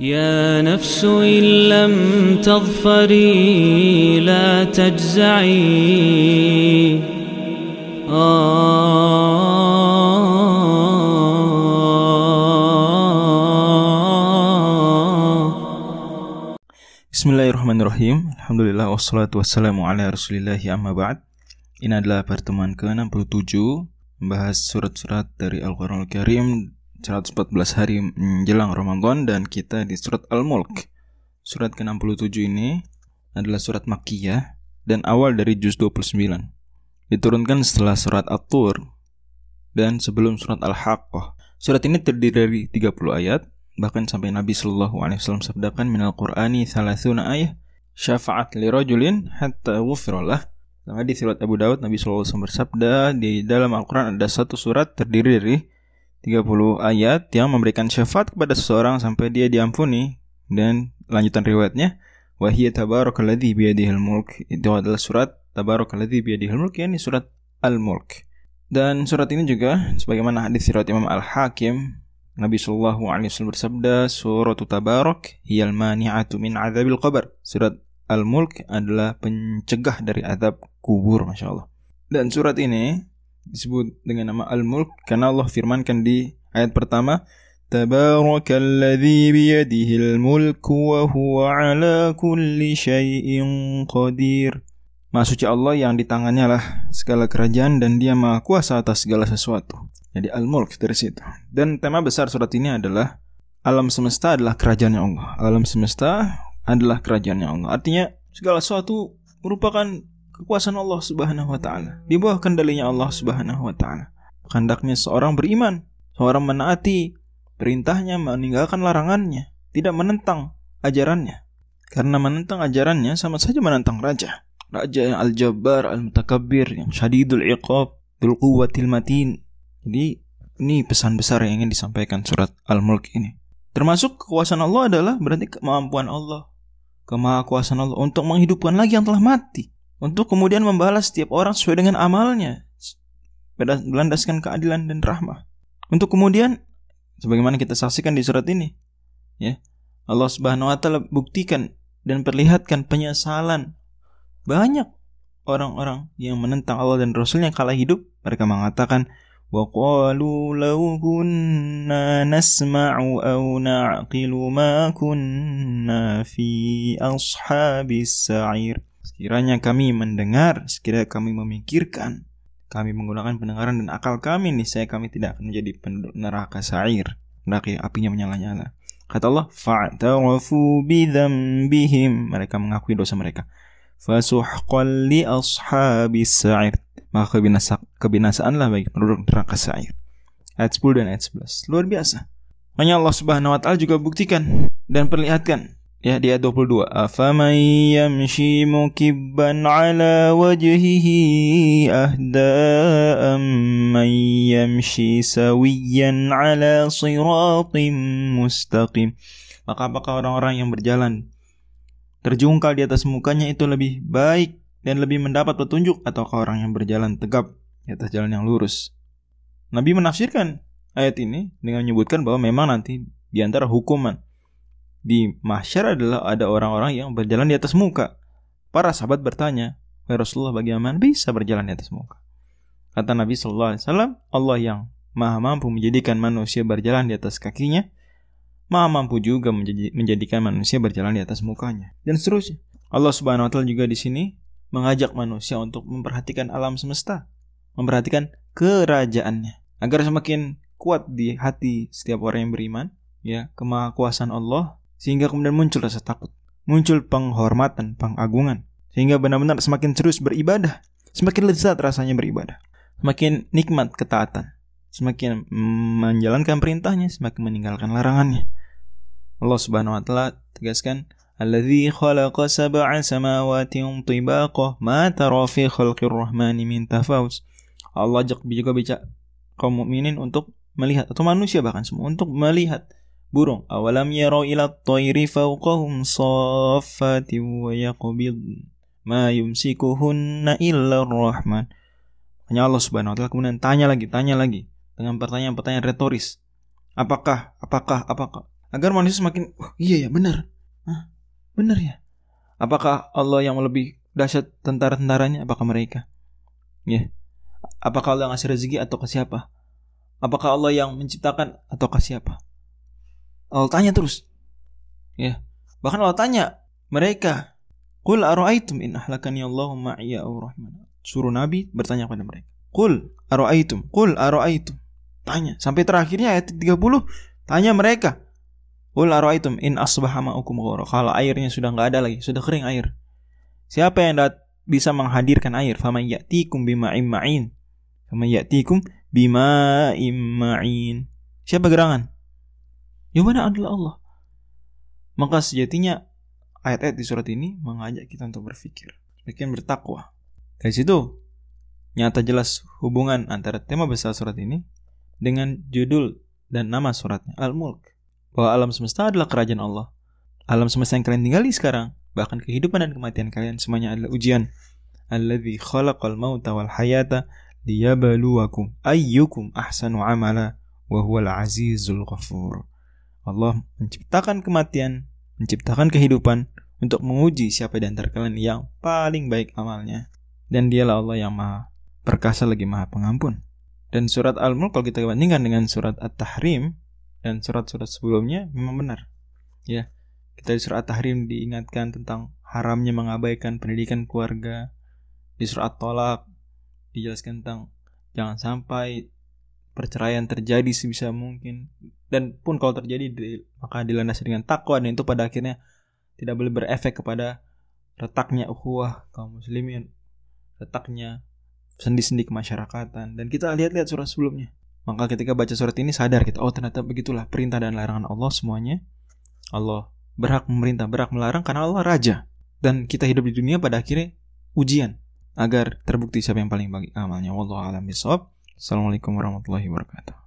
يا نفس إن لم تظفري لا تجزعي Bismillahirrahmanirrahim Alhamdulillah wassalatu wassalamu ala rasulillahi amma ba'd Ini adalah pertemuan ke-67 Membahas surat-surat dari Al-Quran Al-Karim 114 hari menjelang Ramadan Dan kita di surat Al-Mulk. Surat ke-67 ini adalah surat Makkiyah Dan awal dari juz 29 Diturunkan setelah surat At-Tur Dan sebelum surat Al-Haqqah. Surat ini terdiri dari 30 ayat bahkan sampai Nabi Shallallahu Alaihi Wasallam sabdakan minal Qur'ani thalathuna ayah syafaat li rajulin hatta wufirallah dalam hadis riwayat Abu Dawud Nabi Shallallahu Alaihi Wasallam bersabda di dalam Al-Quran ada satu surat terdiri dari 30 ayat yang memberikan syafaat kepada seseorang sampai dia diampuni dan lanjutan riwayatnya wahiyya tabarakalladzi biyadihil mulk itu adalah surat tabarakalladzi biyadihil mulk yakni surat Al-Mulk dan surat ini juga sebagaimana hadis riwayat Imam Al-Hakim Nabi Shallallahu Alaihi Wasallam bersabda, Surat Tabarak hiyal mani'atu min azabil qabr. Surat Al-Mulk adalah pencegah dari azab kubur, masya Allah. Dan surat ini disebut dengan nama Al-Mulk karena Allah firmankan di ayat pertama, Tabarakalladzi biyadihil mulku wa huwa ala kulli syai'in qadir. Maha suci Allah yang di tangannya lah segala kerajaan dan dia maha kuasa atas segala sesuatu. Jadi Al-Mulk dari situ. Dan tema besar surat ini adalah alam semesta adalah kerajaannya Allah. Alam semesta adalah kerajaannya Allah. Artinya segala sesuatu merupakan kekuasaan Allah Subhanahu wa taala. Di bawah kendalinya Allah Subhanahu wa taala. Kehendaknya seorang beriman, seorang menaati perintahnya, meninggalkan larangannya, tidak menentang ajarannya. Karena menentang ajarannya sama saja menentang raja. Raja yang al-jabbar, al-mutakabbir, yang syadidul iqab, bil quwwatil matin. Jadi ini pesan besar yang ingin disampaikan surat Al-Mulk ini. Termasuk kekuasaan Allah adalah berarti kemampuan Allah, kemahakuasaan Allah untuk menghidupkan lagi yang telah mati, untuk kemudian membalas setiap orang sesuai dengan amalnya, berlandaskan keadilan dan rahmah. Untuk kemudian sebagaimana kita saksikan di surat ini, ya. Allah Subhanahu wa taala buktikan dan perlihatkan penyesalan banyak orang-orang yang menentang Allah dan Rasulnya kala hidup mereka mengatakan وقالوا لو كنا نسمع أو نعقل ما كنا في أصحاب السعير Sekiranya kami mendengar, sekiranya kami memikirkan, kami menggunakan pendengaran dan akal kami nih, saya kami tidak akan menjadi penduduk neraka sa'ir, neraka yang apinya menyala-nyala. Kata Allah, fa'tarafu bidzambihim, mereka mengakui dosa mereka. Fasuhqan li ashabis sa'ir maka kebinasa, kebinasaanlah bagi penduduk neraka sa'ir. Ayat 10 dan ayat 11. Luar biasa. Hanya Allah Subhanahu wa taala juga buktikan dan perlihatkan ya di ayat 22 afaman yamshi mukibban ala wajhihi ahda man yamshi sawiyan ala siratim mustaqim maka apakah orang-orang yang berjalan terjungkal di atas mukanya itu lebih baik dan lebih mendapat petunjuk ataukah orang yang berjalan tegap di atas jalan yang lurus. Nabi menafsirkan ayat ini dengan menyebutkan bahwa memang nanti di antara hukuman di mahsyar adalah ada orang-orang yang berjalan di atas muka. Para sahabat bertanya, "Ya Rasulullah, bagaimana bisa berjalan di atas muka?" Kata Nabi Shallallahu alaihi wasallam, Allah yang Maha mampu menjadikan manusia berjalan di atas kakinya, Maha mampu juga menjadikan manusia berjalan di atas mukanya dan seterusnya. Allah Subhanahu wa taala juga di sini mengajak manusia untuk memperhatikan alam semesta, memperhatikan kerajaannya agar semakin kuat di hati setiap orang yang beriman, ya, kemahakuasaan Allah sehingga kemudian muncul rasa takut, muncul penghormatan, pengagungan sehingga benar-benar semakin serius beribadah, semakin lezat rasanya beribadah, semakin nikmat ketaatan, semakin menjalankan perintahnya, semakin meninggalkan larangannya. Allah Subhanahu wa taala tegaskan الذي خلق سبع سماوات طباقا ما ترى في خلق الرحمن من تفاوت Allah juga bicara kaum mukminin untuk melihat atau manusia bahkan semua untuk melihat burung awalam yarau ila tayri fawqahum saffati wa yaqbid ma yumsikuhunna illa rahman hanya Allah subhanahu wa ta'ala kemudian tanya lagi tanya lagi dengan pertanyaan-pertanyaan retoris apakah apakah apakah Agar manusia semakin, oh, iya ya benar. Hah, benar ya. Apakah Allah yang lebih dahsyat tentara-tentaranya? Apakah mereka? Ya. Apakah Allah yang ngasih rezeki atau ke siapa? Apakah Allah yang menciptakan atau ke siapa? Allah tanya terus. Ya. Bahkan Allah tanya mereka, "Qul ara'aitum in ahlakani Allahu ma'iya aw rahman." Suruh Nabi bertanya kepada mereka. "Qul ara'aitum, qul ara'aitum." Tanya sampai terakhirnya ayat 30 tanya mereka. "Qul ara'aitum in asbaha ma'ukum ghawra." Kalau airnya sudah nggak ada lagi, sudah kering air. Siapa yang dat bisa menghadirkan air? Faman ya'tikum bima'in ma'in. Faman ya'tikum bima'in ma'in. Siapa gerangan? Jawabannya adalah Allah. Maka sejatinya ayat-ayat di surat ini mengajak kita untuk berpikir, semakin bertakwa. Dari situ nyata jelas hubungan antara tema besar surat ini dengan judul dan nama suratnya Al-Mulk. Bahwa alam semesta adalah kerajaan Allah. Alam semesta yang kalian tinggali sekarang, bahkan kehidupan dan kematian kalian semuanya adalah ujian. Alladzi khalaqal mauta wal hayata liyabluwakum ayyukum ahsanu amala wa huwal azizul ghafur. Allah menciptakan kematian, menciptakan kehidupan untuk menguji siapa di antara kalian yang paling baik amalnya. Dan dialah Allah yang maha perkasa lagi maha pengampun. Dan surat Al-Mulk kalau kita bandingkan dengan surat At-Tahrim dan surat-surat sebelumnya memang benar. Ya, kita di surat At-Tahrim diingatkan tentang haramnya mengabaikan pendidikan keluarga. Di surat Tolak dijelaskan tentang jangan sampai perceraian terjadi sebisa mungkin dan pun kalau terjadi maka dilandasi dengan takwa dan itu pada akhirnya tidak boleh berefek kepada retaknya ukhuwah kaum muslimin retaknya sendi-sendi kemasyarakatan. Dan kita lihat-lihat surat sebelumnya. Maka ketika baca surat ini sadar kita oh ternyata begitulah perintah dan larangan Allah semuanya. Allah berhak memerintah berhak melarang karena Allah raja. Dan kita hidup di dunia pada akhirnya ujian agar terbukti siapa yang paling baik amalnya. Wallahu alam bisawab Assalamualaikum warahmatullahi wabarakatuh.